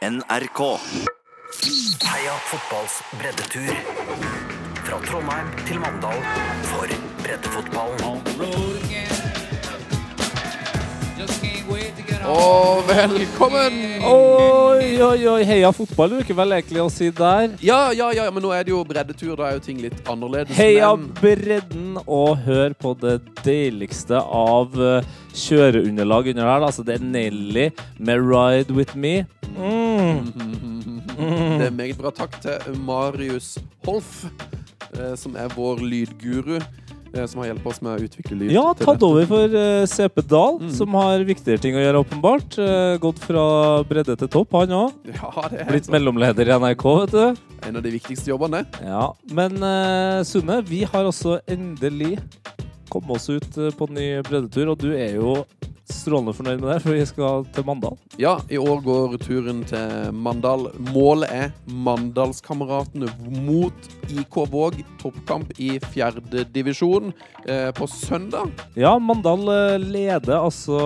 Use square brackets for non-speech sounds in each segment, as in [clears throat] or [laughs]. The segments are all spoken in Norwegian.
NRK. Heia fotballs breddetur. Fra Trondheim til Mandal for breddefotballen. Og velkommen! Oi, oi, oi. Heia fotball, bruker vel egentlig å si der. Ja, ja, ja, men nå er det jo breddetur. Da er jo ting litt annerledes. Heia men bredden, og hør på det deiligste av eh, kjøreunderlag under her. Altså, det er Nelly med 'Ride With Me'. Mm. Det er meget bra. Takk til Marius Holf, eh, som er vår lydguru. eh, Som har hjulpet oss med å utvikle lyd. Ja, tatt over for CP Dahl, Mm. som har viktigere ting å gjøre, åpenbart. Eh, gått fra bredde til topp, han òg. [laughs] Ja, Blitt så. mellomleder i NRK, vet du. en av de viktigste jobbene. Ja, Men uh, Sunne, vi har også endelig kommet oss ut eh, på en ny breddetur, og du er jo strålende fornøyd med det, for vi skal til Mandal. Ja, i år går turen til Mandal. Målet er Mandalskameratene mot IK Våg. Toppkamp i fjerde divisjon eh, på søndag. Ja, Mandal eh, leder altså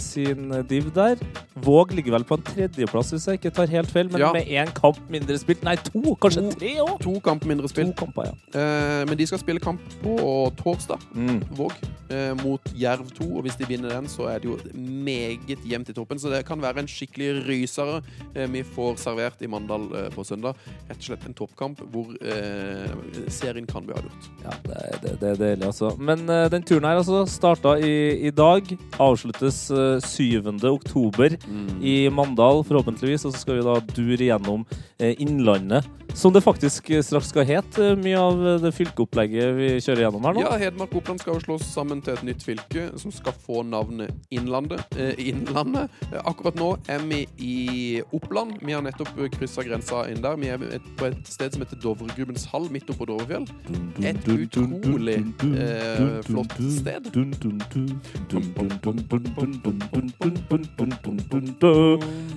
sin div der. Våg ligger vel på en tredjeplass, hvis jeg ikke tar helt feil, men Ja. med én kamp mindre spilt. Nei, to! Kanskje To. tre òg? To kamp mindre spilt. To kamper, ja. Eh, men de skal spille kamp på torsdag. Mm. Våg eh, mot Jerv 2. Og hvis de vinner den, så er det jo meget jevnt i toppen. Så det kan være en skikkelig rysere eh, vi får servert i Mandal eh, på søndag. Rett og slett en toppkamp hvor eh, serien kan bli avgjort. Ja, det, det, det er deilig, altså. Men den turen her altså starta i, i dag. Avsluttes uh, 7. oktober i Mandal, forhåpentligvis. Og så skal vi da dure gjennom Innlandet, som det faktisk straks skal hete. mye av det fylkeopplegget vi kjører gjennom her nå. Ja, Hedmark og Oppland skal jo slås sammen til et nytt fylke som skal få navnet Innlandet. Eh, Innlandet. Eh, akkurat nå er vi i Oppland. Vi har nettopp kryssa grensa inn der. Vi er på et sted som heter Dovregubbens hall, midt oppe på Dovrefjell. Et utrolig eh, flott sted.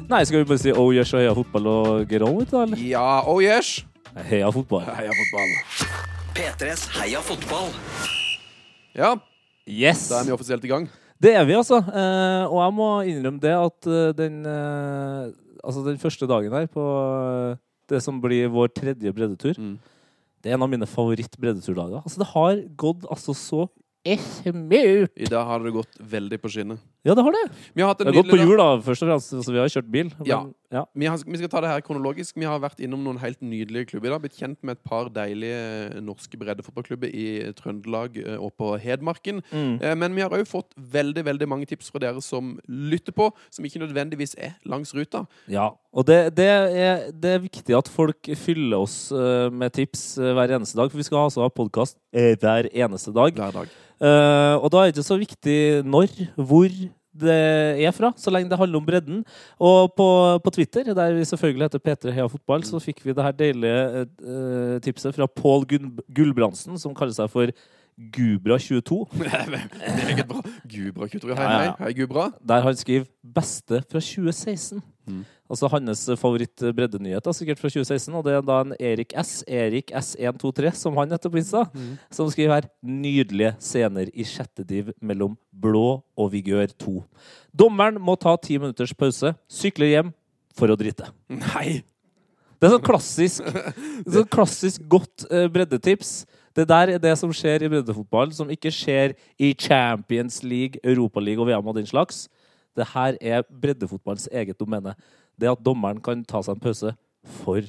Nei, skal vi bare si oh yes og heia fotball og get on with eller? Ja, oh yes! Heia fotball. Heia fotball. P3s Heia fotball. Ja, Yes! da er vi offisielt i gang. Det er vi, altså. Eh, og jeg må innrømme det at eh, den, eh, altså den første dagen her på det som blir vår tredje breddetur, Mm. det er en av mine favoritt-breddeturdager. Altså, det har gått altså så smooth. I dag har det gått veldig på skinner. Ja, det har det. Vi har hatt en Det har gått på hjul, da, først og fremst. Altså, vi har kjørt bil. Men, Ja. ja. Vi, har, vi skal ta det her kronologisk. Vi har vært innom noen helt nydelige klubber i dag. Blitt kjent med et par deilige norske breddefotballklubber i Trøndelag eh, og på Hedmarken. Mm. Eh, Men vi har òg fått veldig veldig mange tips fra dere som lytter på, som ikke nødvendigvis er langs ruta. Ja, og det, det, er, det er viktig at folk fyller oss eh, med tips eh, hver eneste dag, for vi skal altså ha podkast hver eneste dag. Hver dag. Uh, og da er det ikke så viktig når, hvor det er fra, så lenge det handler om bredden. Og på, på Twitter, der vi selvfølgelig heter P3 Heia Fotball, så fikk vi det her deilige uh, tipset fra Pål Gulbrandsen, som kaller seg for Gubra22. Meget [laughs] bra. Gubra22. Hei, hei. Hei, Gubra. Der han skriver 'beste fra 2016'. Mm. Altså hans favoritt-breddenyhet, sikkert fra 2016. Og det er da en Erik S. Erik S123, som han heter på Insta, Mm. som skriver her 'Nydelige scener i sjette div mellom Blå og Vigør 2'. Dommeren må ta ti minutters pause, sykle hjem for å drite. Nei! Det er sånn klassisk, [laughs] sånn klassisk godt eh, breddetips. Det der er det som skjer i breddefotball, som ikke skjer i Champions League, Europaliga og VM og den slags. Det her er breddefotballens eget domene. Det at dommeren kan ta seg en pause for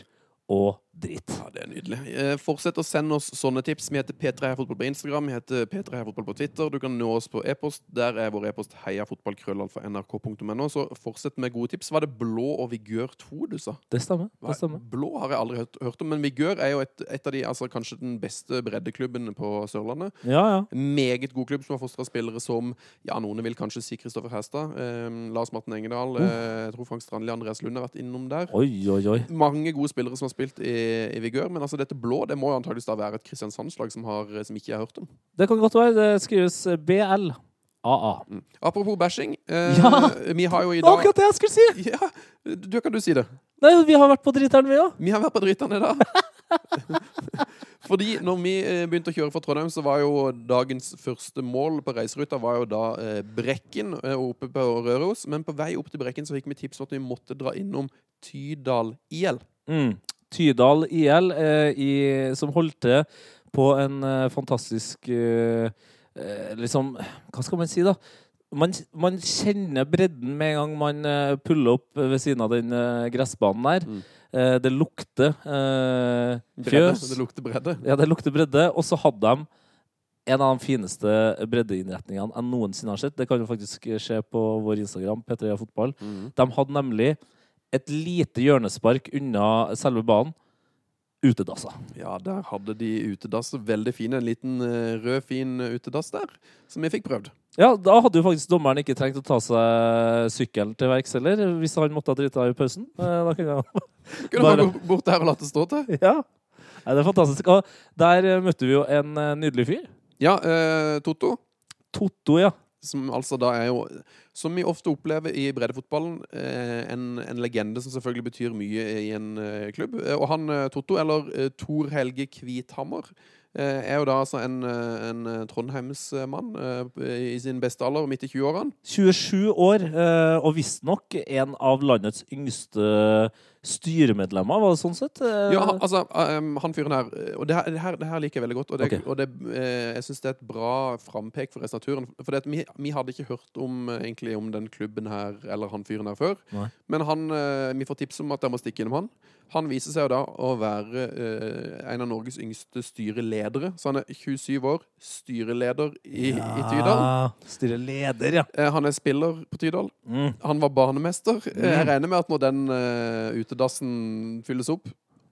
å drite. Ja, det er nydelig. Eh, fortsett å sende oss sånne tips. Vi heter P3 Heia Fotball på Instagram, vi heter P3 Heia Fotball på Twitter. Du kan nå oss på e-post. Der er vår e-post heiafotballkrøllalfa.nrk.no. Så fortsett med gode tips. Var det Blå og Vigør 2 du sa? Det stemmer. Det stemmer. Blå har jeg aldri hørt, hørt om, men Vigør er jo et, et av de, altså kanskje den beste breddeklubben på Sørlandet. Ja, ja. Meget god klubb som har fostra spillere som ja, noen vil kanskje si Kristoffer Hestad. Eh, Lars Martin Engedal. Eh, jeg tror Frank Strandli Andreas Lund har vært innom der. Oi, oi, oi. Mange gode spillere som har spilt i, i Vigør, men altså dette blå det må jo antakeligvis da være et Kristiansandslag som, har, som ikke har hørt om. Det kan godt være. Det skrives BL. AA. Mm. Apropos bashing. Eh, Ja. Vi har jo i dag akkurat det jeg skulle si! Ja, du kan du si det. Nei, vi har vært på driteren, vi òg. Vi har vært på driteren i dag. [laughs] Fordi når vi eh, begynte å kjøre fra Trondheim, så var jo dagens første mål på reiseruta var jo da eh, Brekken eh, oppe på Røros. Men på vei opp til Brekken så fikk vi tips om at vi måtte dra innom Tydal IL. Mm. Tydal IL, eh, i, som holdt til på en eh, fantastisk eh, Liksom, hva skal man si, da? Man, man kjenner bredden med en gang man puller opp ved siden av den gressbanen der. Mm. Eh, det lukter eh, Bredde. fjøs. Det lukter bredde. Ja, det lukter bredde. Og så hadde de en av de fineste breddeinnretningene jeg noensinne har sett. Det kan du faktisk se på vår Instagram, P3 Fotball. Mm. De hadde nemlig et lite hjørnespark unna selve banen. Utedasser. Ja, der hadde de utedasser. Veldig fine. En liten eh, rød, fin utedass der, som vi fikk prøvd. Ja, da hadde jo faktisk dommeren ikke trengt å ta seg sykkelen til verks heller, hvis han måtte ha drita i pausen. Eh, Da kunne han [laughs] Kunne bare gå bort der og latt det stå til. [laughs] Ja. Nei, det er fantastisk. Og der eh, møtte vi jo en nydelig fyr. Ja, eh, Totto. Totto, ja. Som altså da er jo, som vi ofte opplever i breddefotballen, eh, en, en legende som selvfølgelig betyr mye i en eh, klubb. Eh, og han Totto, eller Tor Helge Kvithammer, er jo da altså en, en Trondheimsmann i sin beste alder, midt i 20-årene. 27 år, og visstnok en av landets yngste styremedlemmer, var det sånn sett? Eh, Ja, altså, um, han fyren her eh, Og det her, det her, det her liker jeg veldig godt. Og, det, okay. og det, eh, jeg syns det er et bra frampek for resten av turen. For vi, vi hadde ikke hørt om, eh, egentlig, om den klubben her eller han fyren her før. Nei. Men han, eh, vi får tips om at jeg må stikke innom han. Han viser seg jo da å være eh, en av Norges yngste styreledere. Så han er 27 år, styreleder i, i Tydal. Styreleder, ja. Eh, han er spiller på Tydal. Mm. Han var banemester. Eh, Jeg regner med at når den eh, utedassen fylles opp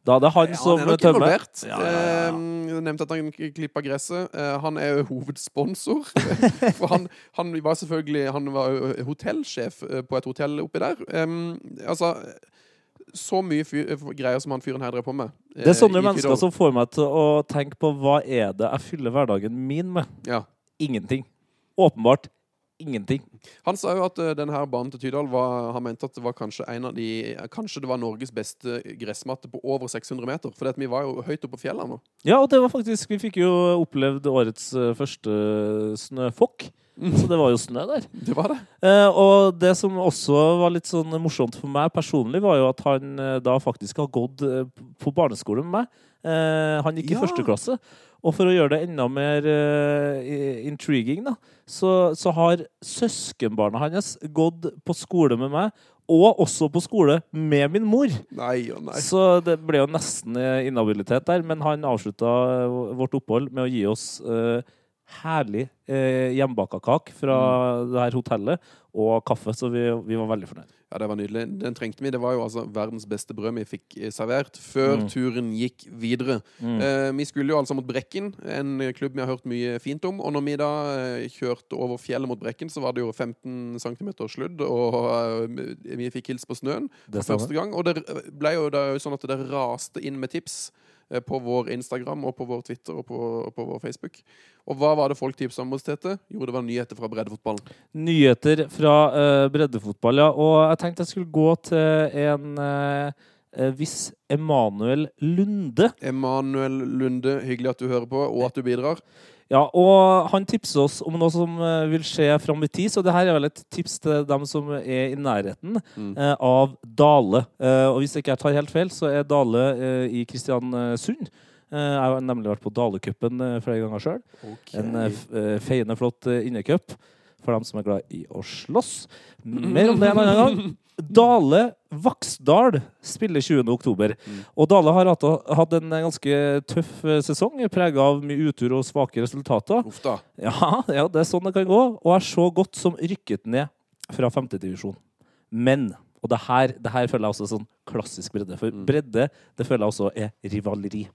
Da er det han som han er nok tømmer. involvert. Ja, ja, ja. Eh, jeg nevnte at han klippa gresset. Eh, han er jo hovedsponsor. [laughs] For han, han var selvfølgelig Han var jo hotellsjef eh, på et hotell oppi der. Em, altså Så mye greier som han fyren her drev på med. eh, Det er sånne mennesker som får meg til å tenke på hva er det jeg fyller hverdagen min med. ja. Ingenting. Åpenbart ingenting. Han sa jo at uh, denne her banen til Tydal var, Han mente at det var kanskje en av de Kanskje det var Norges beste gressmatte på over 600 meter. For vi var jo høyt oppe på fjellene nå. Ja, og det var faktisk Vi fikk jo opplevd årets uh, første snøfokk. Så det var jo snø der. Det var det. Eh, og det som også var litt sånn morsomt for meg personlig, var jo at han eh, da faktisk har gått eh, på barneskole med meg. Eh, han gikk i første klasse. Og for å gjøre det enda mer uh, intriguing, da, så, så har søskenbarna hans gått på skole med meg, og også på skole med min mor. Nei og nei. Så det ble jo nesten eh, inhabilitet der, men han avslutta eh, vårt opphold med å gi oss uh, herlig eh, hjemmebaka kake fra det her hotellet, og kaffe, så vi, vi var veldig fornøyd. Ja, det var nydelig. Den trengte vi. Det var jo altså verdens beste brød vi fikk eh, servert før Mm. turen gikk videre. Mm. Eh, vi skulle jo altså mot Brekken, en klubb vi har hørt mye fint om. Og når vi da eh, kjørte over fjellet mot Brekken, så var det jo 15 cm sludd, og vi fikk hilst på snøen for første gang. Og det ble jo det sånn at det raste inn med tips på vår Instagram og på vår Twitter og på, og på vår Facebook. Og hva var det folk tipsa om hos Tete? Jo, det var nyheter fra breddefotballen. Nyheter fra uh, breddefotball, ja. Og jeg tenkte jeg skulle gå til en uh, hvis viss Emanuel Lunde. Emanuel Lunde, hyggelig at du hører på, og at du bidrar. Ja, og han tipser oss om noe som eh, vil skje fram i tid, så det her er vel et tips til dem som er i nærheten Mm. eh, av Dale. Eh, og hvis jeg ikke tar helt feil, så er Dale eh, i Kristiansund. Eh, jeg har nemlig vært på Dalecupen eh, flere ganger sjøl. En f- eh, feiende flott innecup for dem som er glad i å slåss. [laughs] Mer om det en annen gang. Dale Vaksdal spiller 20. oktober. Mm. Og Dale har hatt, en ganske tøff eh, sesong, prega av mye utur og svake resultater. Uff da. Ja, ja, det er sånn det kan gå. Og er så godt som rykket ned fra femtedivisjon. Men og det her, det her føler jeg også sånn klassisk bredde. For Mm. bredde det føler jeg også er rivaleri.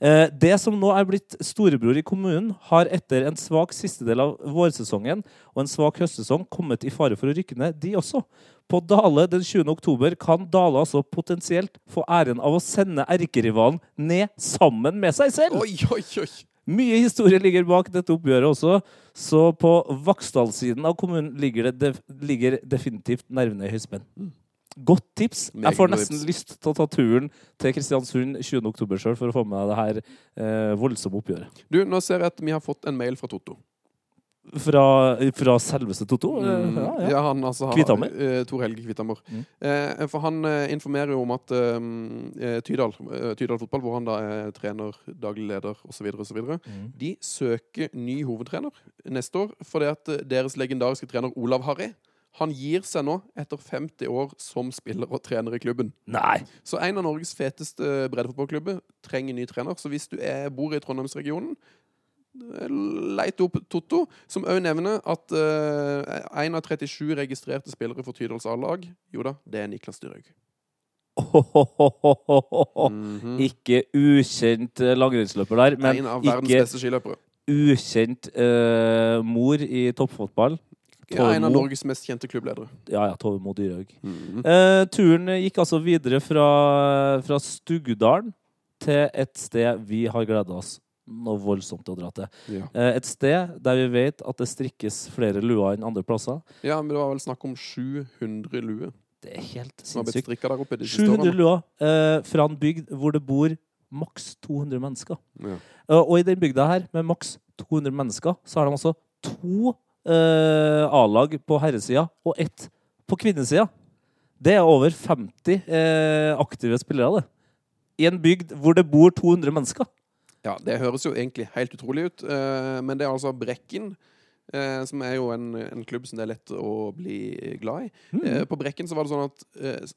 Eh, det som nå er blitt storebror i kommunen, har etter en svak siste del av vårsesongen og en svak høstsesong kommet i fare for å rykke ned, de også. På Dale den 20. oktober kan Dale altså potensielt få æren av å sende erkerivalen ned sammen med seg selv. Oi, oi, oi! Mye historie ligger bak dette oppgjøret også, så på Vaksdal-siden av kommunen ligger det def ligger definitivt nervene i høyspenn. Godt tips. Jeg får nesten lyst til å ta turen til Kristiansund 20. oktober sjøl for å få med det her eh, voldsomme oppgjøret. Du, nå ser jeg at vi har fått en mail fra Totto. fra, fra selveste Totto. Eh, Mm, Ja, ja. ja. han altså har- Kvithammer? eh, Tor Helge Kvithammer. Mm. Uh, for han uh, informerer jo om at eh, Tydal, eh, Tydal fotball, hvor han da er trener, daglig leder osv., osv., Mm. de søker ny hovedtrener neste år fordi at eh, deres legendariske trener Olav Harry han gir seg nå etter 50 år som spiller og trener i klubben. Nei! Så en av Norges feteste breddefotballklubber trenger ny trener. Så hvis du er, bor i Trondheimsregionen, eh, leit opp Totto, som òg nevner at én av 37 registrerte spillere for Tydals A-lag, jo da, det er Niklas Dyrhaug. Mhm. [laughs] Ikke ukjent eh, langrennsløper der, men en av verdens ikke beste skiløpere. ukjent uh, mor i toppfotball. Ja, en av Norges mest kjente klubbledere. Ja, ja, Tove Mo Dyrhaug. Mhm. Eh, turen gikk altså videre fra, fra Stugdalen til et sted vi har gleda oss noe voldsomt å dra til. Ja. Eh, et sted der vi vet at det strikkes flere luer enn andre plasser. ja, men det var vel snakk om 700 luer Det er helt sinnssykt. strikka der oppe de 700 årene. luer eh, fra en bygd hvor det bor maks 200 mennesker. Ja. Eh, og i den bygda her, med maks 200 mennesker, så har de altså to eh, A-lag på herresida og ett på kvinnesida. Det er over 50 eh, aktive spillere, det. I en bygd hvor det bor 200 mennesker. Ja, det høres jo egentlig helt utrolig ut, eh, men det er altså Brekken, eh, som er jo en, en klubb som det er lett å bli glad i. Eh, på Brekken så var det sånn at eh,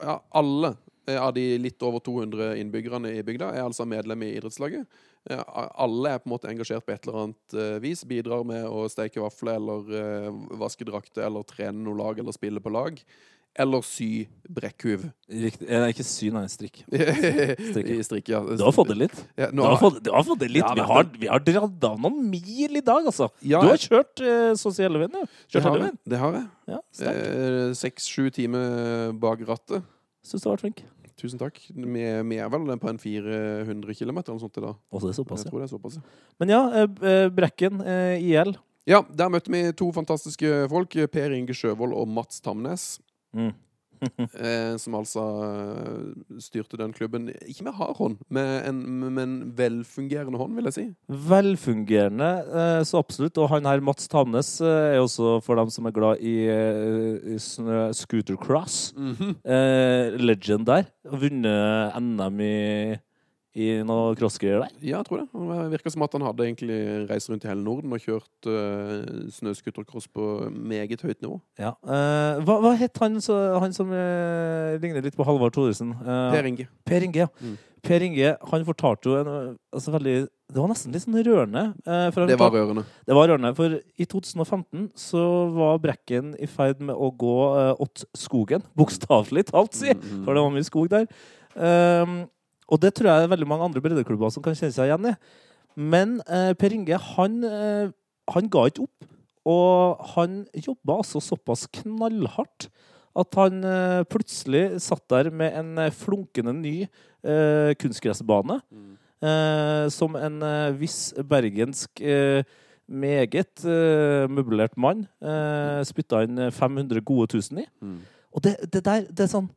ja, alle eh, av de litt over 200 innbyggerne i bygda er altså medlem i idrettslaget. Alle er på en måte engasjert på et eller annet eh, vis. Bidrar med å steike vafler eller eh, vaske drakter eller trene noe lag eller spille på lag. Eller sy brekkhuv. Riktig. Eh, ikke sy, nei, strikk. [laughs] Strikke, ja. Du har fått det litt. Ja, Du har fått, du har fått det litt. Ja, vi, har, vi har dratt av noen mil i dag, altså. Ja, du har kjørt eh, så å si det har jeg. Det har jeg. Ja, sterkt. Eh, timer bak rattet. Syns du har vært flink. Tusen takk. Vi, er vel på en 400 km eller noe sånt i dag. Å, det er såpass, Jeg tror det er såpass. ja. Men ja, eh, eh, Brekken, eh, IL. Ja, der møtte vi to fantastiske folk. Per Inge Sjøvold og Mats Tamnes. Mm. [laughs] Eh, som altså eh, styrte den klubben. Ikke med hard hånd, med en, med en velfungerende hånd, vil jeg si. Velfungerende, eh, så absolutt. Og han her, Mats Tamnes, eh, er også for dem som er glad i, i snø mm -hmm. legend der. Vunnet NM i, i noe crossgreier der. Ja, jeg tror det. Det virka som at han hadde egentlig reist rundt i hele Norden og kjørt uh, snøscootercross på meget høyt nivå. Ja. Uh, hva, hva het han, så, han som uh, ligner litt på Halvard Thoresen? Uh, Per Inge. Per Inge, ja. Mm. Per Inge han fortalte jo en eh, altså veldig Det var nesten litt sånn rørende. eh, Det var rørende. Det var rørende, for i 2015 så var Brekken i ferd med å gå uh, åt skogen. [laughs] Bokstavelig talt, si! Mm, -hmm. For det var mye skog der. Um, og det tror jeg er veldig mange andre breddeklubber som kan kjenne seg igjen i. Men eh, Per Inge, han, eh, han ga ikke opp. Og han jobba altså såpass knallhardt at han eh, plutselig satt der med en flunkende ny eh, kunstgressbane. Mm. Eh, som en eh, viss bergensk meget møblert mann eh, spytta inn 500 gode tusen i. Mm. Og det, det der, det er sånn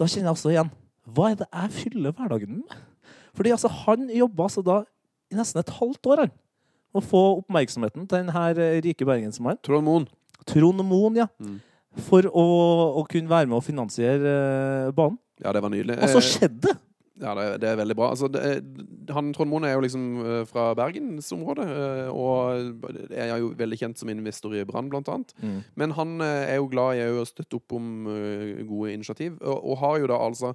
Da kjenner jeg også igjen Hva er det jeg fyller hverdagen med? Fordi altså, han jobba altså da i nesten et halvt år, han. Å få oppmerksomheten til denne eh, rike bergensmannen. Trond Moen. Trond Moen, ja. Mm. For å, å kunne være med å finansiere uh, banen. Ja, det var nydelig. Og så Eh, skjedde det! Ja, det, det er veldig bra. Altså, det, han, Trond Moen er jo liksom fra bergensområdet, og er jo veldig kjent som investor i Brann, blant annet. Mm. Men han er jo glad i å støtte opp om gode initiativ, og, og har jo da altså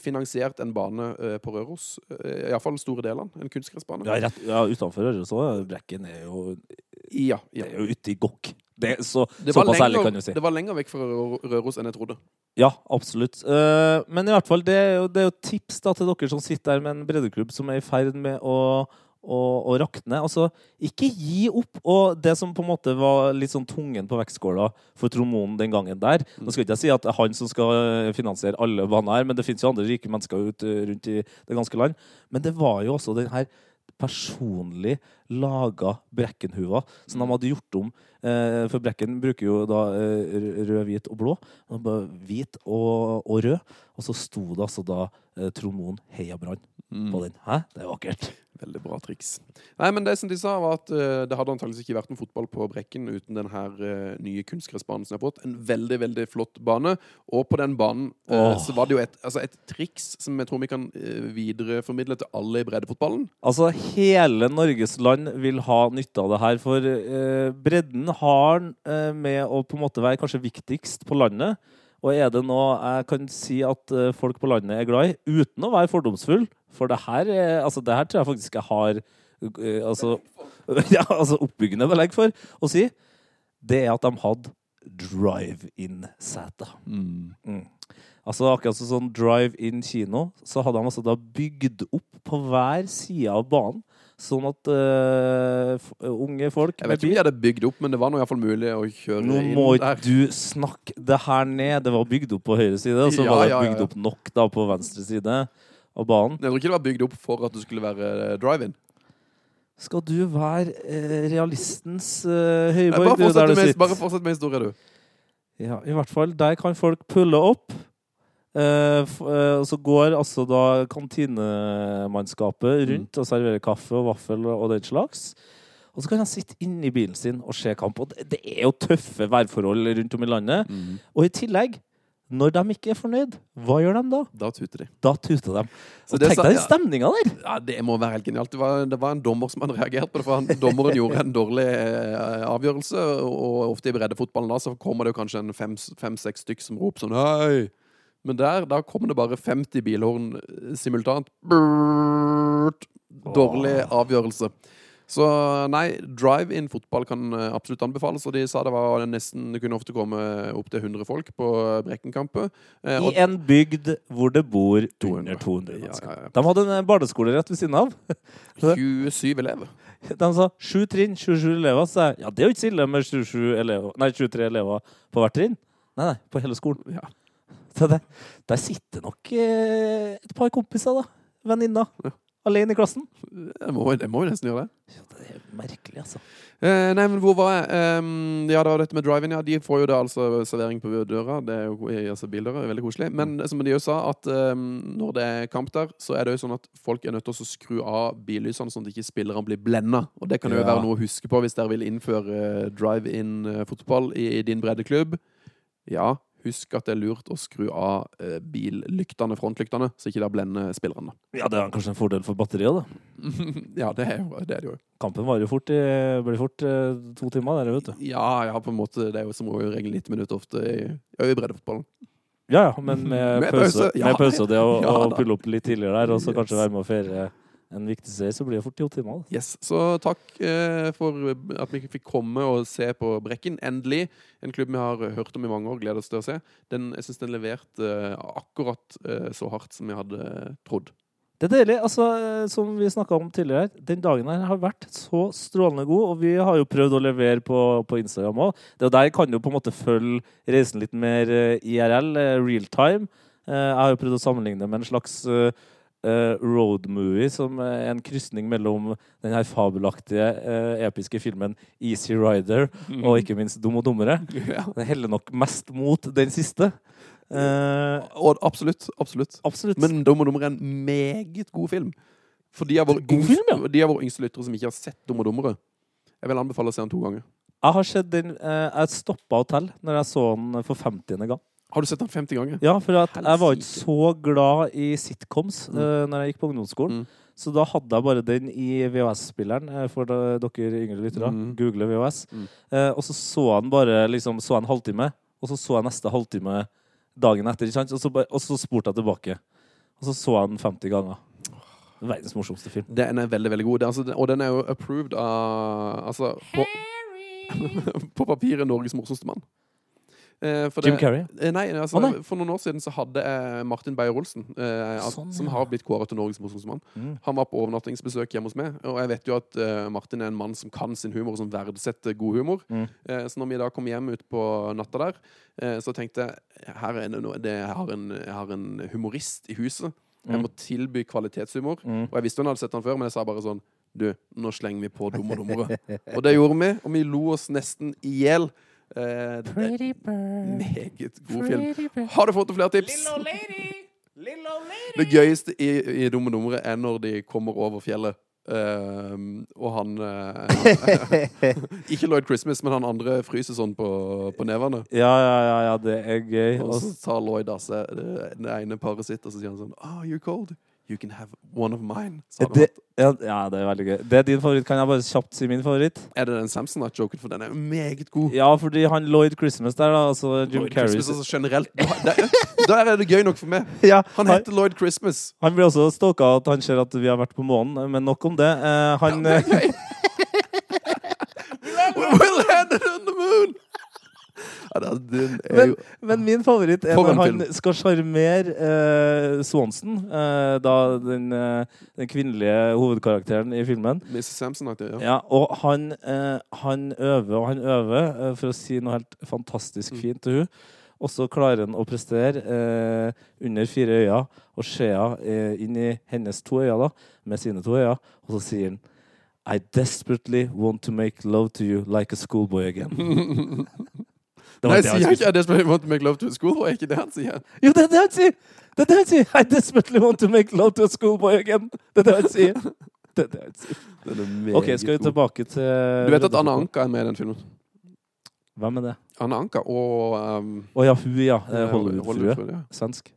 finansiert en bane eh, på Røros. Uh, Iallfall store delene. En kunstgressbane. Ja, rett, ja utenfor Røros òg. Brekken er jo, Ja, det er jo ute i gokk. Det, så, Det såpass ærlig kan du si. det var lenger vekk fra Røros enn jeg trodde. Ja, absolutt. Eh, men i hvert fall, det er jo, det er jo tips da, til dere som sitter der med en breddeklubb som er i ferd med å, å, og rakne. Altså, ikke gi opp. Og det som på en måte var litt sånn tungen på vektskåla for tromonen den gangen der Nå skal ikke jeg si at det er han som skal finansiere alle baner her, men det finnes jo andre rike mennesker ut, eh, rundt i det ganske land. Men det var jo også den her personlig laga Brekkenhuva som de hadde gjort om. Eh, for Brekken bruker jo da eh, rød, hvit og blå. Og Hvit og, og rød. Og så sto det altså da eh, tromonen Heia Brann på den. Hæ? Det er vakkert. Veldig bra triks. Nei, men det som de sa, var at uh, det hadde antakeligvis ikke vært noen fotball på Brekken uten den her uh, nye kunstgressbanen som jeg har fått. En veldig, veldig flott bane. Og på den banen uh, oh. så var det jo et, altså et triks som jeg tror vi kan videreformidle til alle i breddefotballen. Altså, hele Norges land vil ha nytte av det her, for bredden har med å på en måte være kanskje viktigst på landet. Og er det noe jeg kan si at eh, folk på landet er glad i, uten å være fordomsfull For det her, er- altså, det her tror jeg faktisk jeg har eh, altså, [laughs] ja, altså oppbyggende belegg for å si. Det er at de hadde drive-in-seter. Mm. Altså akkurat som sånn drive-in kino, så hadde de altså da bygd opp på hver side av banen, sånn at uh, unge folk Jeg vet ikke om de hadde bygd opp, men det var nå iallfall mulig å kjøre Nå må ikke du snakke det her ned. Det var bygd opp på høyre side, og så Ja, var det bygd opp nok da på venstre side av banen. Jeg tror ikke det var bygd opp for at det skulle være eh, drive-in. Skal du være eh, realistens Nei, høyborg, Bare du, der fortsett du med, bare fortsett med historien, du. Ja, i hvert fall. Der kan folk pulle opp. Eh, eh, så går altså da kantinemannskapet rundt og serverer kaffe og vaffel og, den slags. Og så kan han sitte inni i bilen sin og se kamp. Og det, er jo tøffe værforhold rundt om i landet. Og i tillegg, når de ikke er fornøyd, hva gjør de da? Da tuter de. Da tuter de. Og tenk deg den stemninga der! Ja, Det må være helt genialt. Det var, det var en dommer som hadde reagert på det. For han, dommeren gjorde en dårlig eh, avgjørelse, og ofte i breddefotballen da så kommer det jo kanskje en fem- fem-seks stykk som roper sånn Hei! Men der da kommer det bare 50 bilhorn eh, simultant. Brrrt. Dårlig avgjørelse. Så nei, drive-in fotball kan eh, absolutt anbefales. Og de sa det var nesten Det kunne ofte komme opptil 100 folk på Brekkenkampet. Eh, I en bygd hvor det bor 200. under 200 mennesker. ja, ja. De hadde en eh, barneskole rett ved siden av. [laughs] 27 elever. [laughs] De sa sju trinn, 27 elever. Så jeg, ja, det er jo ikke så ille med 27 elever, nei, 23 elever på hvert trinn. Nei, nei, på hele skolen. Ja. [laughs] Det, der sitter nok eh, et par kompiser, da. Venninner. Ja. Alene i klassen. Jeg må, jeg må jo nesten gjøre det. Ja, det er merkelig, altså. Eh, nei, men hvor var jeg? Eh, ja, det var dette med drive-in. Ja, de får jo da altså servering på døra. Det er jo altså bildøra. Veldig koselig. Men som de jo sa, at eh, når det er kamp der, så er det jo sånn at folk er nødt til å skru av billysene, sånn at ikke spillerne blir blenda. Og det kan jo Ja. være noe å huske på hvis dere vil innføre eh, drive-in-fotball i, i din breddeklubb. Ja, husk at det er lurt å skru av eh, billyktene, frontlyktene, så ikke det blender spillerne. Ja, det er kanskje en fordel for batteriet, da. [laughs] ja, det er, jo, det er det jo. Kampen varer jo fort, i, blir fort eh, to timer, der, vet du. Ja, ja, på en måte. Det er jo som regel 90 minutter ofte i, i breddefotballen. Ja, ja, men med, Med pause, pause, ja. med pause og det å, [laughs] Ja å pulle opp litt tidligere der, og så kanskje være med å feire en viktig seier, så blir det fort to timer. Yes, Så takk eh, for at vi fikk komme og se på Brekken. Endelig. En klubb vi har hørt om i mange år. Gleder oss til å se. Den, jeg syns den leverte eh, akkurat eh, så hardt som jeg hadde trodd. Det er deilig. altså, eh, Som vi snakka om tidligere, den dagen her har vært så strålende god. Og vi har jo prøvd å levere på, på Instagram òg. Der kan du på en måte følge reisen litt mer eh, IRL, eh, real time. Eh, Jeg har jo prøvd å sammenligne med en slags eh, eh, road movie, som er en krysning mellom den her fabelaktige, uh, episke filmen Easy Rider og ikke minst Dum og dummere. Ja. Det heller nok mest mot den siste. Uh, Og absolutt. absolutt. absolutt. Men Dum og dummere er en meget god film. For de av våre yngste lyttere som ikke har sett Dum og dummere, jeg vil anbefale å se den to ganger. Jeg har sett den uh, Jeg stoppa å telle når jeg så den for 50. gang. Har du sett den 50 ganger? Ja, for at jeg var ikke så glad i sitcoms eh, når jeg gikk på ungdomsskolen. Mm. Så da hadde jeg bare den i VHS-spilleren, eh, for dere yngre lyttere. Mm. Google VHS. Mm. Uh, og så så han bare liksom, så en halvtime, og så så jeg neste halvtime dagen etter. Ikke sant? Og, så, og så spurte jeg tilbake. Og så så jeg den 50 ganger. Verdens morsomste film. Den er veldig, veldig god. Det, er altså, og den er jo approved av Altså på, [laughs] på papiret Norges morsomste mann. Eh, det, Jim Carrey. Eh, Nei, altså, oh, nei. For noen år siden så hadde jeg Martin Beyer-Olsen, eh, Sånn, som har blitt kåret til Norges morsomste mann. Mm. Han var på overnattingsbesøk hjemme hos meg, og jeg vet jo at eh, Martin er en mann som kan sin humor, og som verdsetter god humor. Mm. Eh, så når vi da kom hjem ut på natta der, eh, så tenkte jeg her er det noe, det, jeg, har en, jeg har en humorist i huset. Jeg Mm. må tilby kvalitetshumor. Mm. Og jeg visste hun hadde sett han før, men jeg sa bare sånn Du, nå slenger vi på Dum og dummere. [laughs] og det gjorde vi, og vi lo oss nesten i hjel. Det er en meget god film. Har du fått flere tips? Det gøyeste i, i Dumme numre er når de kommer over fjellet. Uh, og han uh, [laughs] Ikke Lloyd Christmas, men han andre fryser sånn på, på nevene. Ja, ja, ja, ja, det er gøy. Og så tar Lloyd av seg det ene paret sitt, og så sier han sånn Oh, you're cold. You can have one of mine. det, ja, ja, det er veldig gøy. Det er din favoritt. Kan jeg bare kjapt si min favoritt? Er det den Samsonite-joken? For den er meget god. Ja, fordi han Lloyd Christmas der, da, altså Jim Lloyd Carrey Christmas altså generelt Da Der er det gøy nok for meg. [laughs] ja, Han han, heter Lloyd Christmas. han blir også stalka at han ser at vi har vært på månen, men nok om det. Eh, han ja, [laughs] We'll land it on the moon! Ja, det, den er Men, men min favoritt er når han skal sjarmere eh, Swanson, eh, da den, eh, den kvinnelige hovedkarakteren i filmen. Mrs. Samsonite, ja. Ja, og han, eh, han øver og han øver eh, for å si noe helt fantastisk Mm. fint til hun. Og så klarer han å prestere eh, under fire øyne og se eh, inn i hennes to øyne da, med sine to øyne. Og så sier han I desperately want to make love to you like a schoolboy again. [laughs] Det var Nei, sier jeg ikke I desperately want to make love to a schoolboy? Er ikke det han sier? Jo, det er det han sier! Det er det han sier! I desperately want to make love to a schoolboy again. Det er det han sier. Det er det han sier. Den er meget OK, skal vi god. tilbake til Du vet at Anna Anka er med i den filmen? Hvem er det? Anna Anka og um, Å ja, hun, ja. eh, Hollywood-frue. Hollywood-frue, ja. Svensk.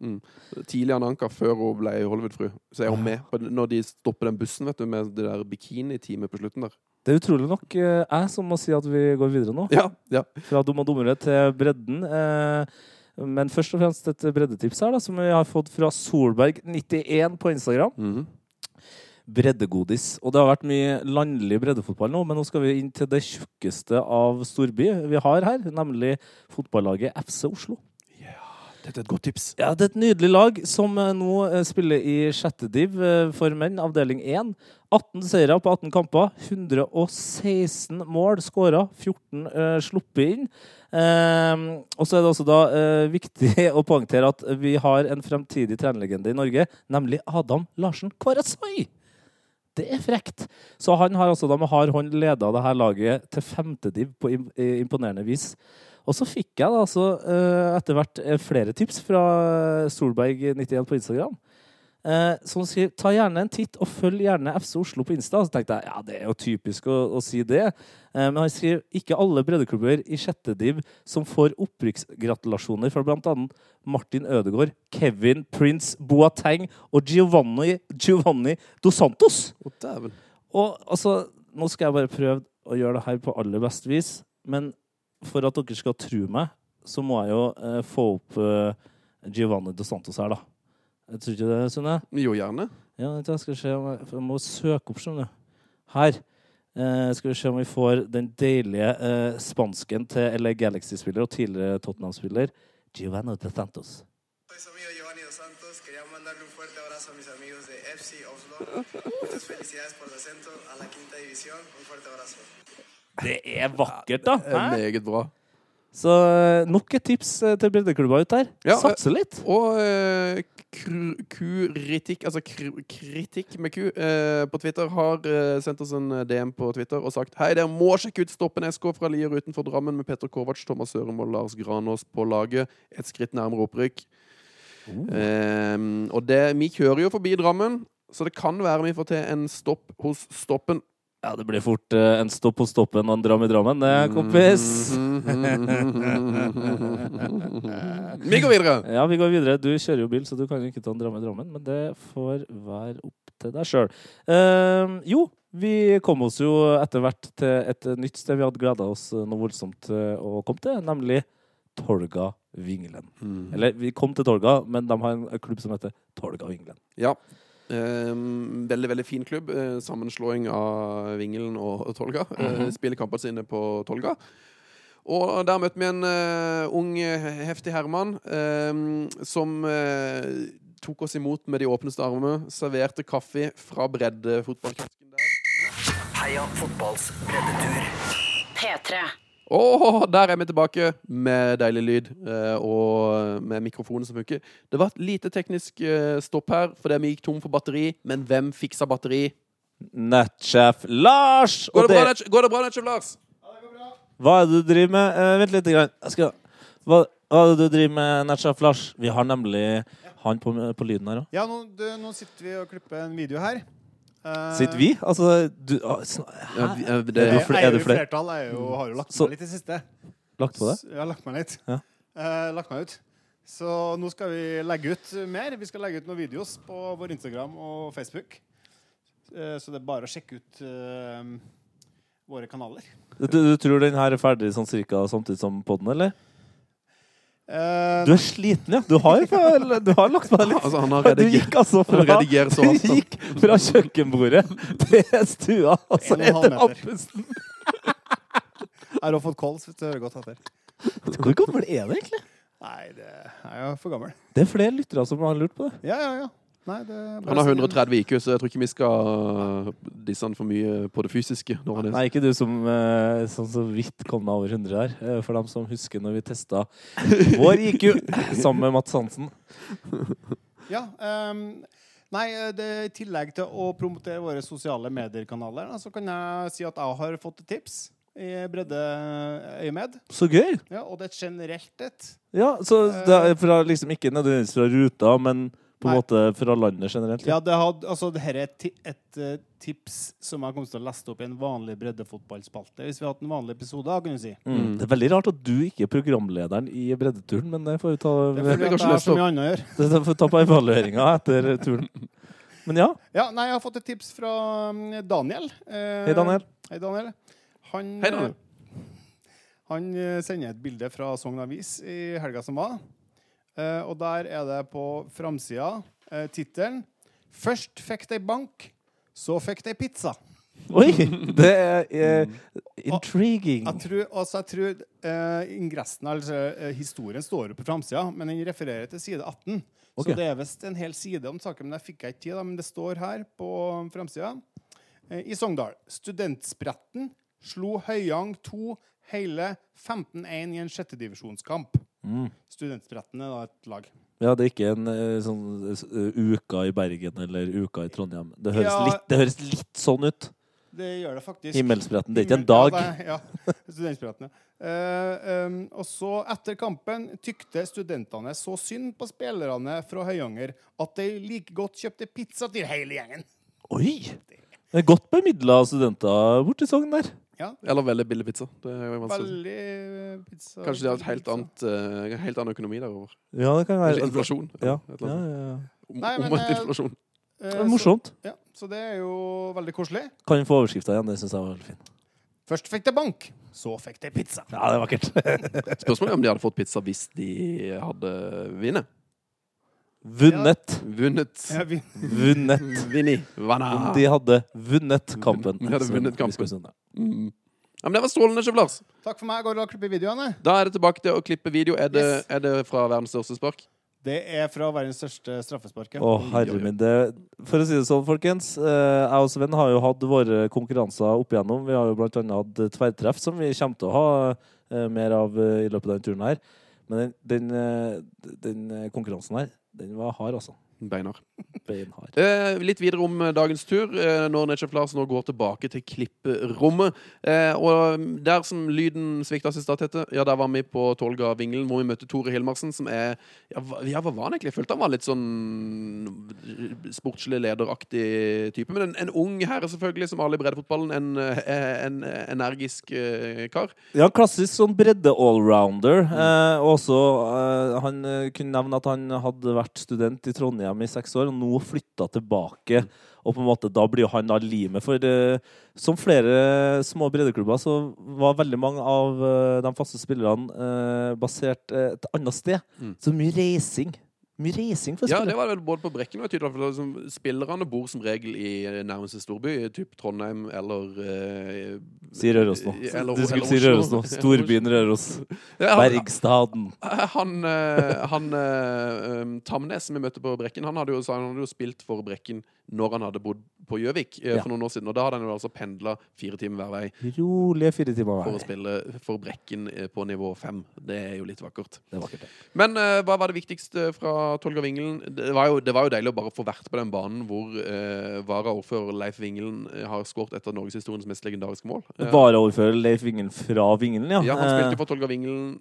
Tidlig Anna Anka, før hun ble Hollywood-fru. Så er hun med på, når de stopper den bussen vet du, med det der bikini-teamet på slutten der. Det er utrolig nok eh, jeg som må si at vi går videre nå. Ja, ja. Fra dum og dummere til bredden. Eh, men først og fremst et breddetips her, da, som vi har fått fra Solberg91 på Instagram. Mhm. Breddegodis. Og det har vært mye landlig breddefotball nå, men nå skal vi inn til det tjukkeste av storby vi har her, nemlig fotballaget FC Oslo. Dette er et godt tips. Ja, Det er et nydelig lag som eh, nå eh, spiller i sjette div eh, for menn, avdeling 1. 18 seire på 18 kamper. 116 mål skåra. 14 uh, sluppet inn. Ehm, og så er det også da uh, viktig [laughs] å poengtere at vi har en fremtidig trenerlegende i Norge, nemlig Adam Larsen Kvarasai. Det er frekt. Så han har altså da med hard hånd leda her laget til femtediv på imponerende vis. Og så fikk jeg da altså eh, etter hvert eh, flere tips fra Solberg91 på Instagram. Eh, som skriver, ta gjerne en titt og følg gjerne FC Oslo på Insta. Så tenkte jeg ja, det er jo typisk å, å si det. Eh, men han skriver ikke alle breddeklubber i sjette div som får opprykksgratulasjoner fra bl.a. Martin Ødegaard, Kevin Prince Boateng og Giovanni, Giovanni Dos Santos. Dæven. Og altså, nå skal jeg bare prøve å gjøre det her på aller best vis, men for at dere skal tro meg, så må jeg jo eh, få opp eh, Giovanni Dos Santos her, da. Jeg tror ikke det, Sunne? Jo, gjerne. Ja, vent, jeg skal se om jeg, jeg må søke opp, skjønner du. Her. Eh, skal vi se om vi får den deilige eh, spansken til LA Galaxy-spiller og tidligere Tottenham-spiller Giovanni Dos Santos. Soy su amigo Giovanni Dos Santos. Quería mandarle un fuerte abrazo a mis amigos de FC Oslo. Muchas felicidades por el ascenso a la quinta división. Un fuerte abrazo. Det er vakkert, da! Hæ? meget bra. Så eh, nok et tips eh, til breddeklubba ut der. Ja, eh, Satse litt. Og eh, kru- kuritikk, altså kritikk med ku, eh, på Twitter har eh, sendt oss en eh, DM på Twitter og sagt Hei, dere må sjekke ut Stoppen SK fra Lier utenfor Drammen med Petter Kovac, Thomas Sørum og Lars Granås på laget. Et skritt nærmere opprykk. Eh, og det, vi kjører jo forbi Drammen, så det kan være vi får til en stopp hos Stoppen. Ja, det blir fort uh, en stopp på stoppen og en dram i Drammen, det, kompis. Vi går videre! [laughs] Ja, vi går videre. Du kjører jo bil, så du kan jo ikke ta en dram i Drammen, men det får være opp til deg sjøl. jo, vi kom oss jo etter hvert til et nytt sted vi hadde gleda oss noe voldsomt å komme til, nemlig Tolga Vingelen. Eller vi kom til Tolga, men de har en klubb som heter Tolga Vingelen. Ja. Ehm, veldig veldig fin klubb. Eh, sammenslåing av Vingelen og, Tolga. Eh, spiller kampene sine på Tolga. Og der møtte vi en uh, ung, heftig herremann ehm, som uh, tok oss imot med de åpneste armene. Serverte kaffe fra breddefotballkiosken der. Heia fotballs breddetur. P3. Og der er vi tilbake med deilig lyd eh, og med mikrofonen som funker. Det var et lite teknisk eh, stopp her fordi vi gikk tom for batteri. Men hvem fiksa batteri? Nettsjef Lars! Går Og det bra, det- går det bra, Netchef Lars? Hva er det du driver med? Eh, vent litt. Grann. Jeg skal, hva, hva er det du driver med, nettsjef Lars? Vi har nemlig han på, på lyden her òg. Ja, nå, du, nå sitter vi og klipper en video her. Eh, Sitter vi? Altså, du ah, sn- Ja, vi- eh, det, Er det er er det flere? flertall. Er jo, har jo lagt Så- meg litt i siste. Lagt på det? S- Jeg har lagt meg litt. Ja. Eh, lagt meg ut. Så nå skal vi legge ut mer. Vi skal legge ut noen videos på vår Instagram og Facebook. Eh, så det er bare å sjekke ut eh, våre kanaler. Du, du tror den her er ferdig sånn cirka samtidig som podden, eller? Eh, Du er sliten, ja. Du har, du har lagt på deg litt. [laughs] altså, han har Du gikk altså fra, så du gikk fra kjøkkenbordet til stua, og så etter appelsen andpusten. jeg har fått kols, hvis du hører godt etter. Hvor gammel er du egentlig? Nei, det er jo for gammel. Det er flere lyttere som har lurt på det. Ja, ja, ja. Nei, det Han har 130 IQ, så jeg tror ikke vi skal disse han for mye på det fysiske. Når han er Nei, ikke du som sånn så vidt kom deg over 100 her. Eh, For dem som husker når vi testa [laughs] vår IQ sammen med Mats Hansen. [laughs] Ja, um nei, det, I tillegg til å promotere våre sosiale medier-kanaler, så kan jeg si at jeg har fått et tips i breddeøyemed. Så gøy! Ja, og det er et generelt et. Ja, så det er fra, liksom ikke nødvendigvis fra ruta, men på en måte fra landet generelt. Ja, det had, altså, dette er et, et eh, tips som jeg kommer til å leste opp i en vanlig breddefotballspalte. Hvis vi hadde hatt en vanlig episode, kan du si. Mm. Det er veldig rart at du ikke er programlederen i breddeturen, men det får vi ta, Det er fordi jeg har så mye annet å gjøre. [laughs] det får vi ta på evalueringa etter turen. Men ja, Ja, nei, jeg har fått et tips fra mm, Daniel. Eh, hei Daniel. Hei, Daniel. Han, Hei, Daniel. Han eh, sender et bilde fra Sogn Avis i helga som var. Eh, og der er det på framsida eh, tittelen 'Først fikk de bank, så fikk de pizza'. Oi! Det er eh, intriguing. Jeg tror, altså, jeg tror eh, ingressen, altså eh, historien, står jo på framsida, men den refererer til side 18. Okay. Så det er visst en hel side om saken, men jeg fikk ikke tid. Da, men det står her på framsida. Eh, I Sogndal. Studentspretten slo Høyang 2 hele 15-1 i en sjettedivisjonskamp. Mm. Studentspretten er da et lag. Ja, det er ikke en eh, sånn eh, Uka i Bergen eller Uka i Trondheim. Det høres, Ja. litt, det høres litt sånn ut. Det gjør det faktisk. Himmelspretten. Det er ikke en dag. Ja, det ja. [laughs] Eh, um, og så, etter kampen, tykte studentene så synd på spillerne fra Høyanger at de like godt kjøpte pizza til hele gjengen. Oi! Det er godt bemidla studenter borti Sogn der. Eller veldig billig pizza. Det er. Veldig eh, pizza. Kanskje de har et helt, annet, uh, helt annen økonomi derover. Ja, det kan være inflasjon. Ja, eller et ja, ja, ja. Om- Nei, men, Omvendt eh, inflasjon. Eh, Det morsomt. Så, ja, så det er jo veldig koselig. Kan få overskrifta igjen? Det syns jeg var veldig fint. Først fikk de bank, så fikk de pizza. Ja, det er vakkert. [laughs] Spørsmålet er om de hadde fått pizza hvis de hadde vunnet. Vunnet. Vunnet. Ja, vi, Vunnet. Vinni. Om de hadde vunnet kampen. De hadde vunnet kampen. Mm. Ja, men det var strålende, Sjef Lars. takk for meg. Går det å klippe videoene? Da er det tilbake til å klippe video. Er det, Yes. er det fra verdens største spark? Det er fra verdens største straffespark. ja. Å, herre min. Det, for å si det sånn, folkens. eh, Jeg og Sven har jo hatt våre konkurranser opp igjennom. Vi har jo blant annet hatt tverrtreff, som vi kommer til å ha eh, mer av eh, i løpet av denne turen her. Men den, den, eh, den eh, konkurransen her, den var hard, altså. Beinar. Beinhard. Eh, litt videre om eh, dagens tur, eh, når Netchef Flars nå går tilbake til klipperommet. Eh, og der som lyden svikta sist, Tete, ja, der var vi på Tolga Vingelen, hvor vi møtte Tore Hilmarsen, som er ja, hva, ja, hva var han egentlig? Jeg følte han var litt sånn sportslig lederaktig type. Men en, en ung herre, selvfølgelig, som alle i breddefotballen. En, en, en energisk eh, kar. Ja, klassisk sånn bredde-allrounder. Mm. og også eh, Han eh, kunne nevne at han hadde vært student i Trondheim i seks år, og nå flytta tilbake. Og på en måte da blir jo han da limet. For eh, som flere små breddeklubber, så var veldig mange av eh, de faste spillerne eh, basert eh, et annet sted. Mm. Så mye reising. Mye reising for Ja, det var vel både på Brekken og tydelig, for liksom, Spillerne bor som regel i nærmeste storby, typ Trondheim eller eh, Si Røros nå. eller- Du skulle eller si Røros nå. Storbyen Røros. [laughs] Ja, han- Bergstaden. [laughs] Han, eh, han eh, um, Tamnes som vi møtte på Brekken, han hadde, jo, han hadde jo spilt for Brekken når han hadde bodd på Gjøvik eh, for noen år siden. Og da hadde han jo altså pendla fire timer hver vei Rolige fire timer hver for å spille for Brekken eh, på nivå fem. Det er jo litt vakkert. Det er vakkert, det. Men eh, hva var det viktigste fra Tolga Vingelen? Det var, jo, det var jo deilig å bare få vært på den banen hvor eh, varaordfører Leif Vingelen eh, har skåret et av norgeshistoriens mest legendariske mål. Eh, Varaordfører Leif Vingelen fra Vingelen, ja. ja, han Eh, spilte for Tolga Vingelen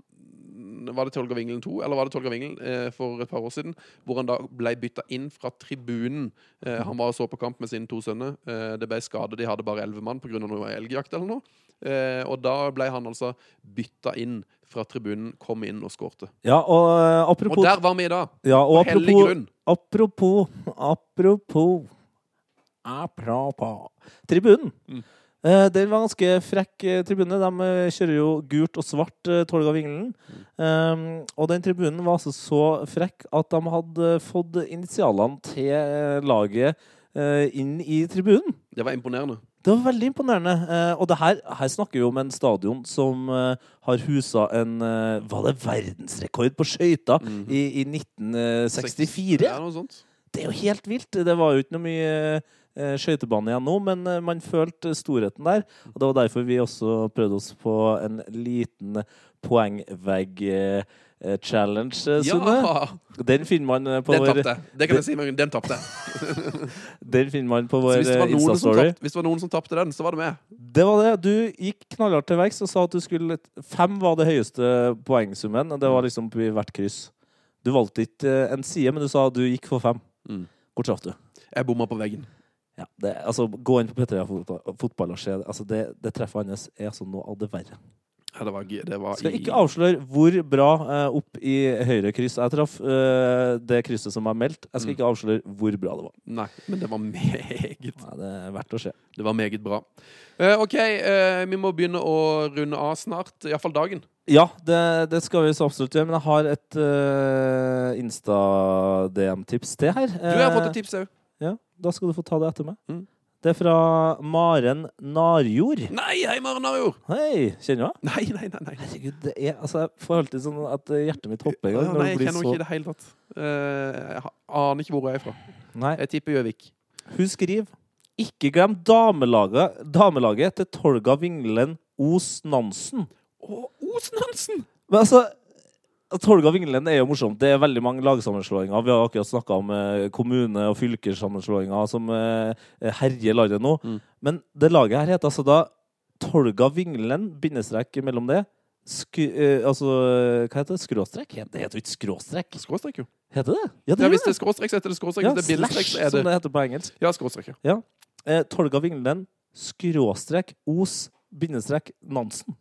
Var det Tolga Vingelen 2, eller var det Tolga Vingelen eh, for et par år siden? Hvor han da ble bytta inn fra tribunen. Eh, han var og så på kamp med sine to sønner. Eh, det ble skade, de hadde bare elleve mann pga. noe elgjakt eller noe. Eh, og da ble han altså bytta inn fra tribunen, kom inn og skårte. Ja, og apropos, Og der var vi i dag. ja, og hellig apropos, grunn. apropos Apropos Apropos Tribunen. Mm. Eh, det var ganske frekk eh, tribune. De eh, kjører jo gult og svart uh, av Vingelen. Mm. Um, og den tribunen var altså så frekk at de hadde fått initialene til laget uh, inn i tribunen. Det var imponerende. Det var veldig imponerende. Uh, og det her, her snakker vi om en stadion som uh, har husa en Var det verdensrekord på skøyter Mhm. i, i 1964? Ja, noe sånt. Det er jo helt vilt. Det var jo ikke noe mye skøytebane igjen nå, men eh, man følte storheten der. Og det var derfor vi også prøvde oss på en liten poengvegg-challenge, Sunne. Ja! Den finner man eh, på Den vår, tapte. Det kan jeg si. Den tapte. [laughs] den finner man på vår eh, Insta-story. hvis det var noen som tapte den, så var det meg. Det var det. Du gikk knallhardt til verks og sa at du skulle Fem var det høyeste poengsummen. Det var liksom i hvert kryss. Du valgte ikke eh, en side, men du sa at du gikk for fem. Mm. Hvor traff du? Jeg bomma på veggen. Ja, det, altså, gå inn på P3 fotball, og se. Altså, det, det treffet hans er altså noe av det verre. Ja, det var, det var Skal ikke avsløre hvor bra eh, opp i høyre kryss jeg traff. eh, det krysset som er meldt. Jeg skal Mm. ikke avsløre hvor bra det var. Nei, men det var meget Nei, det er verdt å se. Det var meget bra. Eh, OK, eh, vi må begynne å runde av snart. Iallfall dagen. Ja, det, det skal vi så absolutt gjøre. Men jeg har et uh, Insta-DM-tips til her. Du har fått et tips òg. Ja, Da skal du få ta det etter meg. Mm. Det er fra Maren Narjord. Nei, hei, Maren Narjord! Hei, kjenner du henne? Nei, nei, nei. nei. Herregud, det er, altså, jeg får alltid sånn at hjertet mitt hopper i gang. Nei, jeg blir kjenner så... ikke i det hele tatt. Uh, jeg aner ikke hvor hun er fra. Nei, Jeg tipper Gjøvik. Hun skriver Ikke glem damelaget, damelaget til Tolga Vinglen Os Nansen. Å, Os Nansen! Men altså Tolga Vingelen er jo morsomt. Det er veldig mange lagsammenslåinger. Vi har akkurat snakka om eh, kommune- og fylkessammenslåinger som eh, herjer landet nå. Mm. Men det laget her heter altså da Tolga Vingelen, bindestrek mellom det. Sku, eh, altså Hva heter det? Skråstrek? Det heter jo ikke skråstrek. Skråstrek, jo. Heter det? Ja, Ja, hvis det er skråstrek, så heter det skråstrek. ja, hvis det er bindestrek, så er som det det heter på engelsk. Ja, skråstrek. Ja. Eh, Tolga Vingelen, skråstrek, Os, bindestrek, Nansen.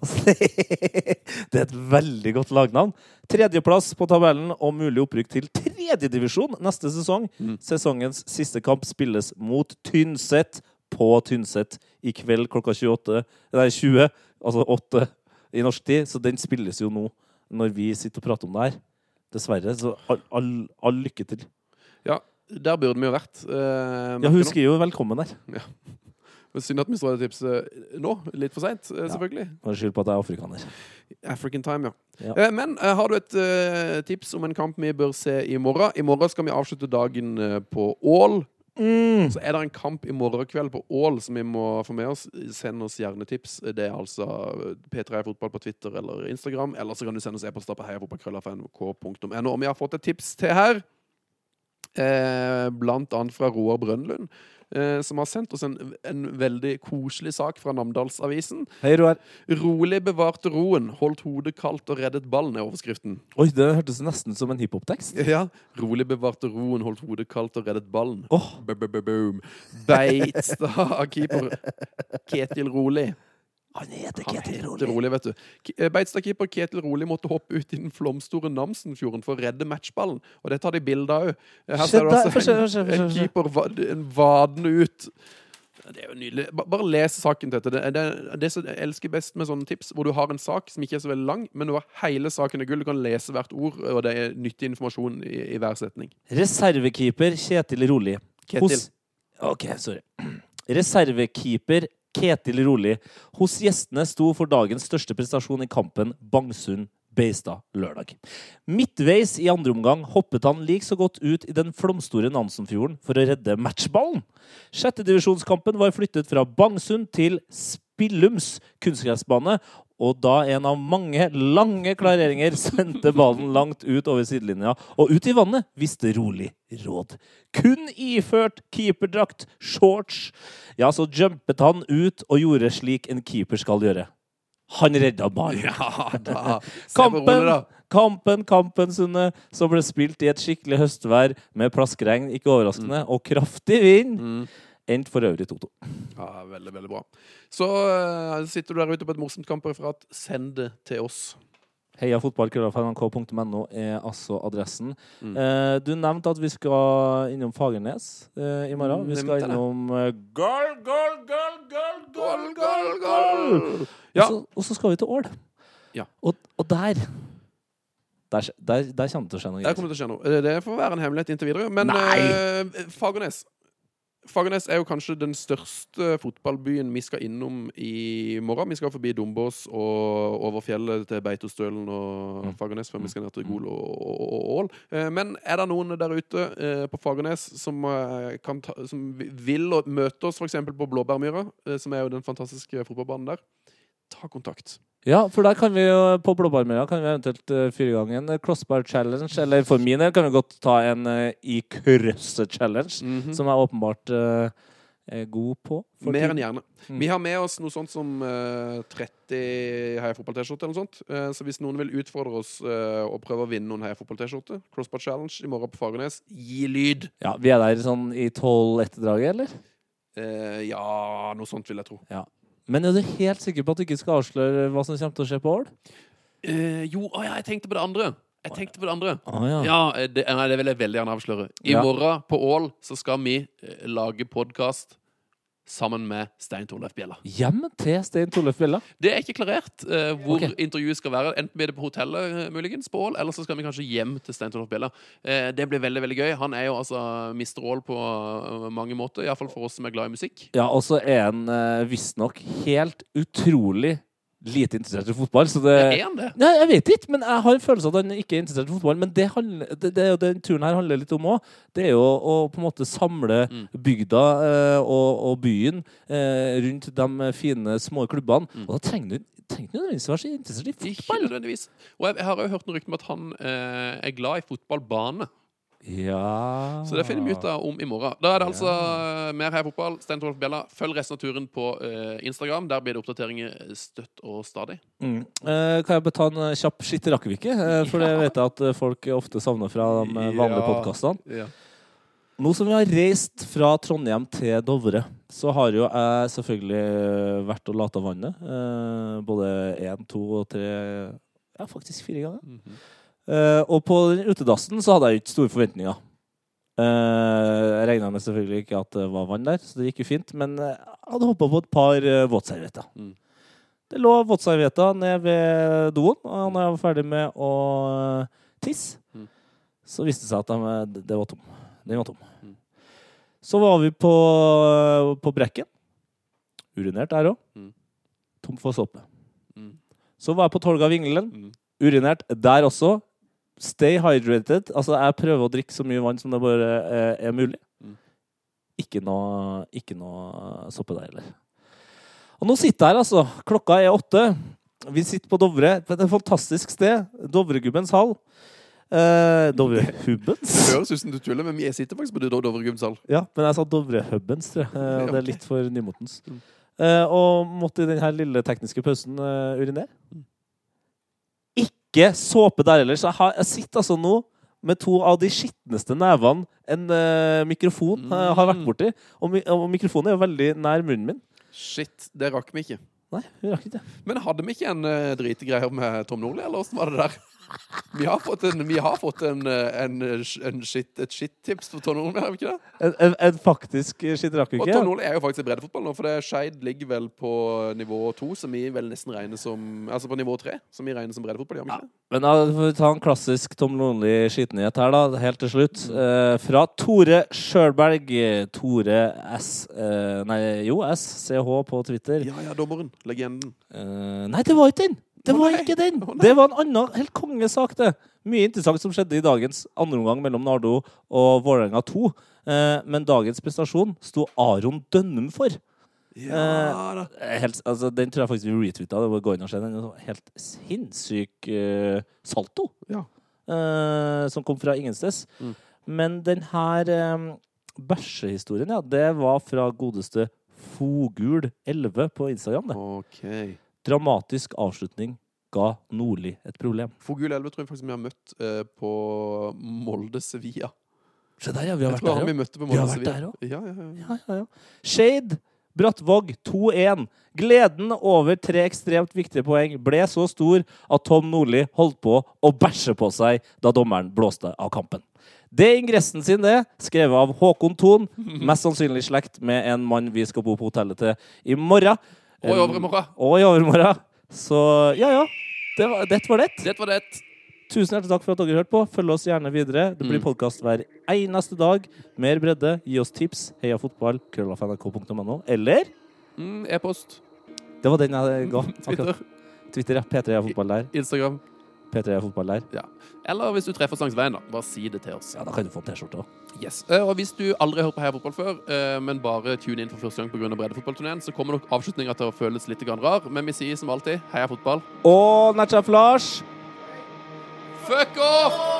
[laughs] Det er et veldig godt lagnavn. Tredjeplass på tabellen og mulig opprykk til tredjedivisjon neste sesong. Mm. Sesongens siste kamp spilles mot Tynset på Tynset i kveld klokka 28, nei, 20, altså 8 i norsk tid. Så den spilles jo nå når vi sitter og prater om det her. Dessverre. Så all, all, all lykke til. ja, der burde vi jo vært. eh, Ja, hun skriver jo 'velkommen' der. Men Synd at vi det tipset nå. Litt for seint, selvfølgelig. Bare skyld på at jeg er afrikaner. African time, ja. Ja. Eh, Men eh, har du et eh, tips om en kamp vi bør se i morgen? I morgen skal vi avslutte dagen eh, på Ål. Mm. Så er det en kamp i morgen kveld på Ål som vi må få med oss. Send oss gjerne tips. Det er altså P3 Fotball på Twitter eller Instagram. Eller så kan du sende oss e-poster på heiafotballkrøllafnk.no. Og vi har fått et tips til her. Eh, blant annet fra Roar Brønnlund, eh, som har sendt oss en, en veldig koselig sak fra Namdalsavisen. Hei, Roar. Rolig bevarte roen, holdt hodet kaldt og reddet ballen, er overskriften. Oi, det hørtes nesten som en hiphop-tekst. Ja. Rolig bevarte roen, holdt hodet kaldt og reddet ballen. Oh. B-b-b-boom. Beitstad keeper Ketil Rolig. Han heter Ketil Roli. Rolig, vet du. Beitstadkeeper eh, Beitstad-keeper Ketil Rolig måtte hoppe ut i den flomstore Namsenfjorden for å redde matchballen. Og det tar de bilder av òg. Her ser du altså en, en keeper en vadende ut. Det er jo nydelig. Bare les saken til dette. Det, det, det jeg elsker best med sånne tips, hvor du har en sak som ikke er så veldig lang, men du har hele saken i gull. Du kan lese hvert ord, og det er nyttig informasjon i, i hver setning. Reservekeeper Kjetil Roli. Ketil. Hos... OK, sorry. [clears throat] Reservekeeper Ketil Roli hos gjestene sto for dagens største prestasjon i kampen Bangsund-Beistad lørdag. Midtveis i andre omgang hoppet han lik så godt ut i den flomstore Nansenfjorden for å redde matchballen. Sjettedivisjonskampen var flyttet fra Bangsund til Spillums kunstgressbane, og da en av mange lange klareringer sendte ballen langt ut over sidelinja og ut i vannet, visste rolig råd. Kun iført keeperdrakt, shorts, ja, så jumpet han ut og gjorde slik en keeper skal gjøre. Han redda ballen. Ja. Kampen, kampen, kampen, Sunne, som ble spilt i et skikkelig høstvær med plaskregn, ikke overraskende, og kraftig vind, Mm. Endte for øvrig 2-2. Ja, veldig, veldig bra. Så uh, sitter du der ute på et morsomt kampreferat, send det til oss. Heia fotballkrøllalfa.nrk.no er altså adressen. Mm. Eh, du nevnte at vi skal innom Fagernes eh, i morgen. Vi skal innom eh, Goal, goal, goal, goal, Goal, goal, goal! Ja. Og, så, og så skal vi til Ål. Ja. Og, og der, der der Der kommer det til å skje noe. Det. Eh, Det får være en hemmelighet inntil videre. Men eh, Fagernes Fagernes er jo kanskje den største fotballbyen vi skal innom i morgen. Vi skal forbi Dombås og over fjellet til Beitostølen og Mm. Fagernes før vi skal ned til Gol og, Ål. Eh, Men er det noen der ute eh, på Fagernes som, eh, kan ta, som vil møte oss f.eks. på Blåbærmyra, som er jo den fantastiske fotballbanen der, ta kontakt. Ja, for der kan vi jo på Blåbarmøya kan vi eventuelt uh, fyre i gang en eh, crossbar challenge. Eller for min del kan vi godt ta en uh, i krøsset challenge, Mhm. som jeg åpenbart uh, er god på. Mer enn gjerne. Mm. Vi har med oss noe sånt som eh, 30 Heia Fotball-T-skjorte eller noe sånt. Så hvis noen vil utfordre oss og prøve å vinne noen Heia Fotball-T-skjorte, Crossbar Challenge i morgen på Fagernes, gi lyd! Ja, Vi er der sånn i 12-1-draget, eller? Eh, ja, noe sånt vil jeg tro. Men er du helt sikker på at du ikke skal avsløre hva som kommer til å skje på Ål? Eh, jo, å ja, jeg tenkte på det andre. Jeg tenkte på det andre. Å ja. Ja, eh, det, nei, det vil jeg veldig gjerne avsløre. I Ja. morgen på Ål så skal vi eh, lage podkast sammen med Stein Torleif Bjella. Hjem til Stein Torleif Bjella. Det er ikke klarert uh, hvor okay. intervjuet skal være. Enten blir det på hotellet, eh, muligens, på Ål, eller så skal vi kanskje hjem til Stein Torleif Bjella. Uh, det blir veldig veldig gøy. Han er jo altså Mr. Ål på mange måter, iallfall for oss som er glad i musikk. Ja, og så er han uh, visstnok helt utrolig lite interessert i fotball. Så det Er han det? Nei, jeg vet ikke, men jeg har en følelse av at han ikke er interessert i fotball. Men det, handler, det, det den turen her handler litt om òg. Det er jo å på en måte samle Mm. bygda eh, og, og byen eh, rundt de fine, små klubbene. Mm. Og da trenger du trenger nødvendigvis være så interessert i fotball. Ikke nødvendigvis. Og jeg, jeg har jo hørt noen rykter om at han eh, er glad i fotballbane. Ja Så det finner vi ut av om i morgen. Da er det altså mer her Fotball, Stein Torolf Bjella. Følg resten av turen på uh, Instagram. Der blir det oppdateringer støtt og stadig. Mm. Uh, kan jeg bare ta en eh, kjapp skitt rakkevike? Uh, [laughs] for det vet jeg at eh, folk ofte savner fra de eh, vanlige Ja. podkastene. Ja. Nå som vi har reist fra Trondheim til Dovre, så har jo jeg selvfølgelig eh, vært og lata vannet. Eh, både én, to og tre Ja, faktisk fire ganger. Mhm. Eh, og på den utedassen så hadde jeg ikke store forventninger. Uh, jeg regna med selvfølgelig ikke at det var vann der, så det gikk jo fint. Men jeg hadde hoppa på et par uh, våtservietter. Mm. Det lå våtservietter ned ved doen, og når jeg var ferdig med å tisse, Mm. så viste det seg at de, det- det var tom. Den var tom. Mm. Så var vi på, på Brekken. Urinert der òg. Mm. Tom for såpe. Mm. Så var jeg på Tolga Vingelen. Mm. Urinert der også. Stay hydrated. Altså, jeg prøver å drikke så mye vann som det bare er, er mulig. Mm. Ikke noe, ikke noe soppe der heller. Og nå sitter jeg her, altså. Klokka er åtte. Vi sitter på Dovre. på Et fantastisk sted. Dovregubbens hall. Eh, Dovrehubbens? Det høres ut som du tuller, men jeg sitter faktisk på Dovregubbens hall. Ja, men jeg sa Dovrehubbens, tror jeg. Eh, [laughs] og det er litt for nymotens. Mm. Eh, og måtte i denne lille tekniske pausen eh, urinere. Ikke såpe der heller. Så jeg, har, jeg sitter altså nå med to av de skitneste nevene en uh, mikrofon uh, har vært Mm. borti. Og, mi og mikrofonen er jo veldig nær munnen min. Shit, det rakk vi ikke. Nei, vi rakk ikke. Men hadde vi ikke en uh, dritegreier med Tom Nordli, eller åssen var det der? Vi har fått, en, vi har fått en, eh, en, en shit, et shit-tips for Tonje Nordli, har vi ikke det? En, en, faktisk skitt rakk vi Og. Tom Nordli er jo faktisk i breddefotball nå, for det Skeid ligger vel på nivå to, som vi vel nesten regner som Altså på nivå tre, som vi regner som breddefotball, det? Men da får vi ta en klassisk Tom Nordli-skitenhet her, da, helt til slutt. Eh, fra Tore Sjølberg. Tore S... Eh, nei, jo, SCH på Twitter. Ja ja, dommeren. Legenden. Eh, nei, det var ikke den! Det var ikke den! Det var en annen helt kongesak, det. Mye interessant som skjedde i dagens andre omgang mellom Nardo og Vålerenga 2. Eh, men dagens prestasjon sto Aron Dønnum for. Ja. Eh, Helt, altså, den tror jeg faktisk vi retweeta. Det var inn og se den. Helt sinnssyk uh, salto Ja. uh, som kom fra ingensteds. Mm. Men den her um, bæsjehistorien, ja, det var fra godeste Fogul11 på Instagram. Det. OK. Dramatisk avslutning ga Nordli et problem. Fogul Elve tror jeg faktisk vi har møtt eh, på Molde-Sevilla. Se der, ja. Vi har vært der han vi har vært der. Ja, ja, ja. Ja, ja, ja. Shade Brattvåg 2-1. Gleden over tre ekstremt viktige poeng ble så stor at Tom Nordli holdt på å bæsje på seg da dommeren blåste av kampen. Det er ingressen sin, det. Skrevet av Håkon Thon. [laughs] Mest sannsynlig slekt med en mann vi skal bo på hotellet til i morgen. Og i overmorgen. Og i overmorgen. Så ja, ja. Det var, det var det. Det var det. Tusen hjertelig takk for at dere hørte på. Følg oss gjerne videre. Det blir Mm. podkast hver eneste dag. Mer bredde. Gi oss tips. Heia fotball. Krøllafnrk.no. Eller Mm, E-post, Det var den jeg ga. [laughs] Twitter. Twitter, ja. P3 Heia fotball der. Instagram. P3 er fotball der. Eller hvis du treffer oss langs veien, da. Bare si det til oss. Ja, da kan du få T-skjorte òg. Yes. Eh, Og hvis du aldri har hørt på Heia Fotball før, eh, men bare tune inn for første gang pga. breddefotballturneen, så kommer nok avslutninga til å føles litt rar, men vi sier som alltid Heia fotball. Og Natchaf Lars. Fuck off!